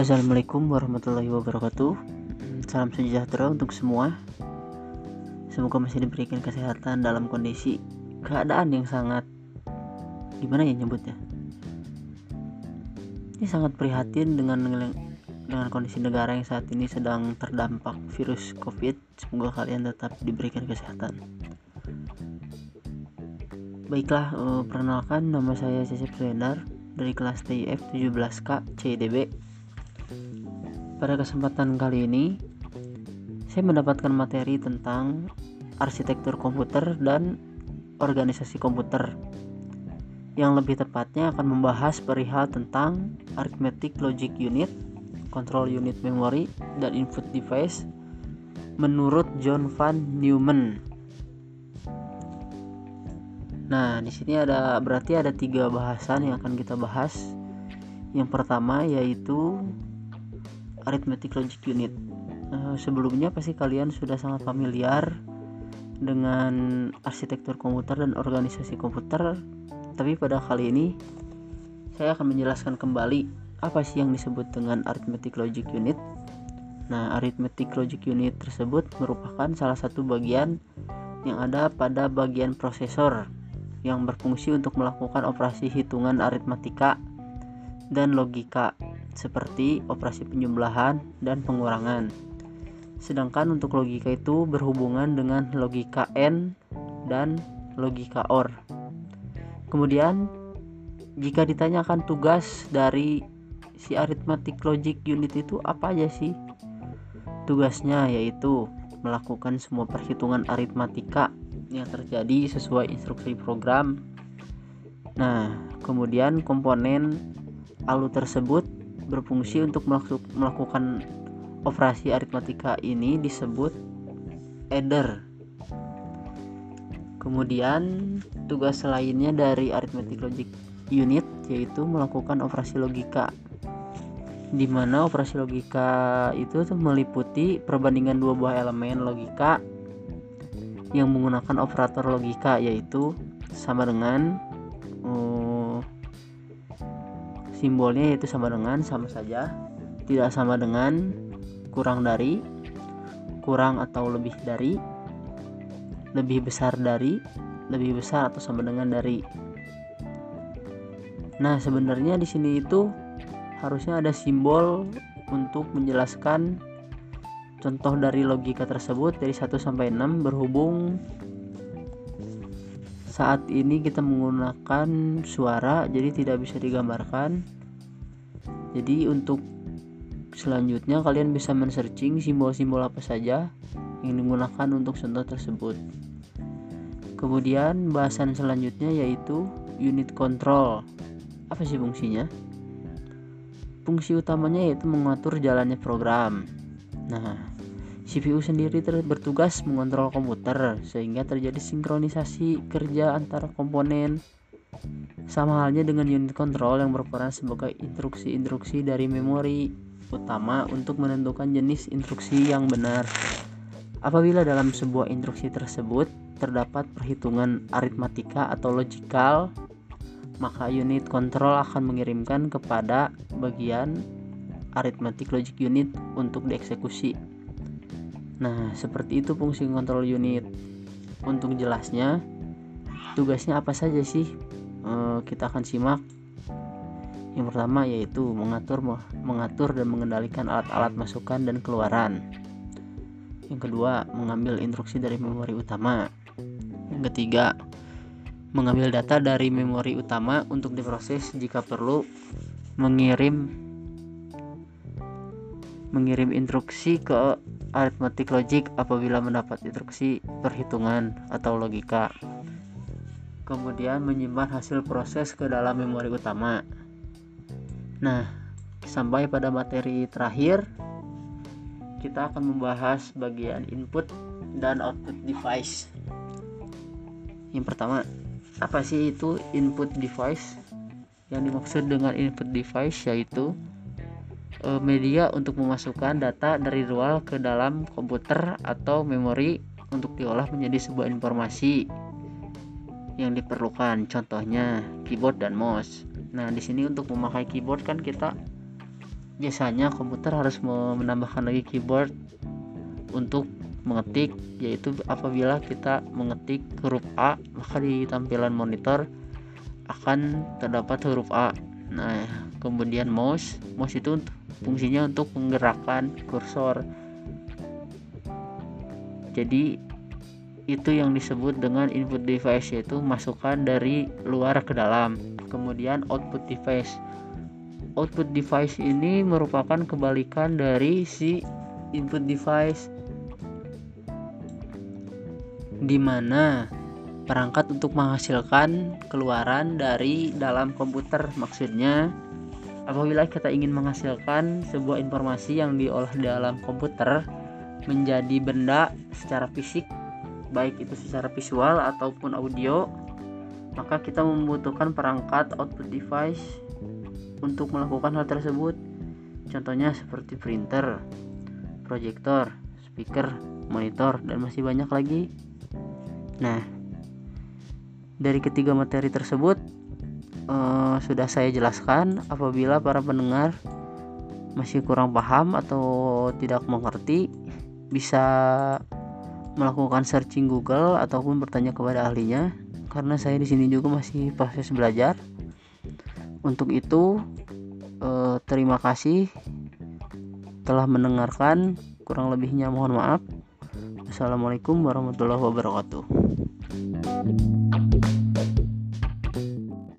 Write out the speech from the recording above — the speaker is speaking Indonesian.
Assalamualaikum warahmatullahi wabarakatuh. Salam sejahtera untuk semua. Semoga masih diberikan kesehatan dalam kondisi keadaan yang sangat gimana ya nyebutnya. Ini sangat prihatin dengan dengan kondisi negara yang saat ini sedang terdampak virus Covid. Semoga kalian tetap diberikan kesehatan. Baiklah, eh, perkenalkan nama saya Cecep Suendar dari kelas TIF 17K CDB. Pada kesempatan kali ini, saya mendapatkan materi tentang arsitektur komputer dan organisasi komputer. Yang lebih tepatnya akan membahas perihal tentang arithmetic logic unit, control unit memory, dan input device menurut John van Neumann. Nah, di sini ada berarti ada tiga bahasan yang akan kita bahas. Yang pertama yaitu arithmetic logic unit. Uh, sebelumnya pasti kalian sudah sangat familiar dengan arsitektur komputer dan organisasi komputer, tapi pada kali ini saya akan menjelaskan kembali apa sih yang disebut dengan arithmetic logic unit. Nah, arithmetic logic unit tersebut merupakan salah satu bagian yang ada pada bagian prosesor yang berfungsi untuk melakukan operasi hitungan aritmatika dan logika seperti operasi penjumlahan dan pengurangan. Sedangkan untuk logika itu berhubungan dengan logika n dan logika OR. Kemudian jika ditanyakan tugas dari si arithmetic logic unit itu apa aja sih? Tugasnya yaitu melakukan semua perhitungan aritmatika yang terjadi sesuai instruksi program. Nah, kemudian komponen ALU tersebut berfungsi untuk melakukan operasi aritmatika ini disebut adder. Kemudian tugas lainnya dari arithmetic logic unit yaitu melakukan operasi logika di mana operasi logika itu meliputi perbandingan dua buah elemen logika yang menggunakan operator logika yaitu sama dengan simbolnya yaitu sama dengan sama saja. Tidak sama dengan kurang dari kurang atau lebih dari lebih besar dari lebih besar atau sama dengan dari. Nah sebenarnya di sini itu harusnya ada simbol untuk menjelaskan contoh dari logika tersebut. Dari 1 sampai 6 berhubung saat ini kita menggunakan suara jadi tidak bisa digambarkan. Jadi untuk selanjutnya kalian bisa men-searching simbol-simbol apa saja yang digunakan untuk contoh tersebut. Kemudian bahasan selanjutnya yaitu unit control. Apa sih fungsinya? Fungsi utamanya yaitu mengatur jalannya program. Nah CPU sendiri bertugas mengontrol komputer sehingga terjadi sinkronisasi kerja antara komponen. Sama halnya dengan unit kontrol yang berperan sebagai instruksi-instruksi dari memori utama untuk menentukan jenis instruksi yang benar. Apabila dalam sebuah instruksi tersebut terdapat perhitungan aritmatika atau logikal, maka unit kontrol akan mengirimkan kepada bagian arithmetic logic unit untuk dieksekusi. Nah, seperti itu fungsi kontrol unit. Untuk jelasnya, tugasnya apa saja sih? E, kita akan simak. Yang pertama yaitu mengatur mengatur dan mengendalikan alat-alat masukan dan keluaran. Yang kedua, mengambil instruksi dari memori utama. Yang ketiga, mengambil data dari memori utama untuk diproses jika perlu mengirim mengirim instruksi ke arithmetic logic apabila mendapat instruksi perhitungan atau logika. Kemudian menyimpan hasil proses ke dalam memori utama. Nah, sampai pada materi terakhir kita akan membahas bagian input dan output device. Yang pertama, apa sih itu input device? Yang dimaksud dengan input device yaitu media untuk memasukkan data dari luar ke dalam komputer atau memori untuk diolah menjadi sebuah informasi yang diperlukan. Contohnya keyboard dan mouse. Nah, di sini untuk memakai keyboard kan kita biasanya komputer harus menambahkan lagi keyboard untuk mengetik yaitu apabila kita mengetik huruf A maka di tampilan monitor akan terdapat huruf A nah kemudian mouse mouse itu fungsinya untuk menggerakkan kursor. Jadi itu yang disebut dengan input device yaitu masukan dari luar ke dalam. Kemudian output device. Output device ini merupakan kebalikan dari si input device. Di mana perangkat untuk menghasilkan keluaran dari dalam komputer maksudnya apabila kita ingin menghasilkan sebuah informasi yang diolah dalam komputer menjadi benda secara fisik baik itu secara visual ataupun audio maka kita membutuhkan perangkat output device untuk melakukan hal tersebut. Contohnya seperti printer proyektor speaker monitor dan masih banyak lagi. Nah dari ketiga materi tersebut uh, sudah saya jelaskan apabila para pendengar masih kurang paham atau tidak mengerti bisa melakukan searching Google ataupun bertanya kepada ahlinya karena saya di sini juga masih proses belajar. Untuk itu eh, terima kasih telah mendengarkan. Kurang lebihnya mohon maaf. Assalamualaikum warahmatullahi wabarakatuh.